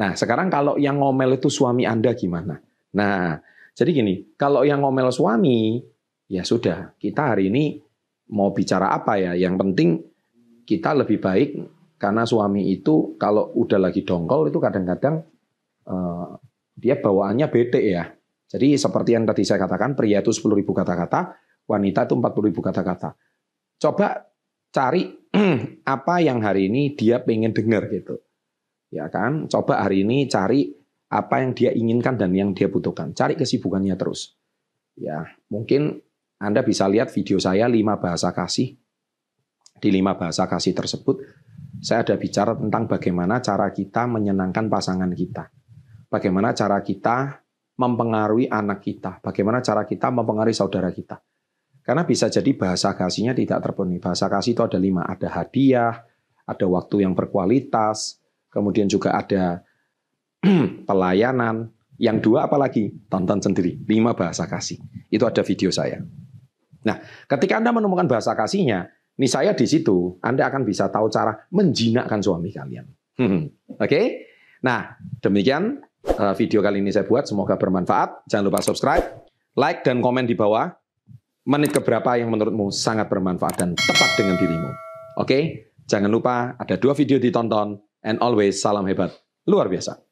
Nah, sekarang kalau yang ngomel itu suami Anda gimana? Nah, jadi gini, kalau yang ngomel suami, ya sudah, kita hari ini mau bicara apa ya? Yang penting kita lebih baik karena suami itu kalau udah lagi dongkol itu kadang-kadang uh, dia bawaannya bete ya. Jadi seperti yang tadi saya katakan, pria itu 10.000 kata-kata, wanita itu 40.000 kata-kata. Coba cari apa yang hari ini dia pengen dengar gitu. Ya kan? Coba hari ini cari apa yang dia inginkan dan yang dia butuhkan. Cari kesibukannya terus. Ya, mungkin Anda bisa lihat video saya lima bahasa kasih. Di lima bahasa kasih tersebut, saya ada bicara tentang bagaimana cara kita menyenangkan pasangan kita. Bagaimana cara kita mempengaruhi anak kita. Bagaimana cara kita mempengaruhi saudara kita. Karena bisa jadi bahasa kasihnya tidak terpenuhi. Bahasa kasih itu ada lima. Ada hadiah, ada waktu yang berkualitas, kemudian juga ada pelayanan. Yang dua apalagi? Tonton sendiri. Lima bahasa kasih. Itu ada video saya. Nah, ketika Anda menemukan bahasa kasihnya, ini saya di situ, Anda akan bisa tahu cara menjinakkan suami kalian. Hmm. Oke? Okay? Nah, demikian eh, video kali ini saya buat. Semoga bermanfaat. Jangan lupa subscribe, like, dan komen di bawah. Menit keberapa yang menurutmu sangat bermanfaat dan tepat dengan dirimu. Oke? Okay? Jangan lupa ada dua video ditonton. And always salam hebat. Luar biasa.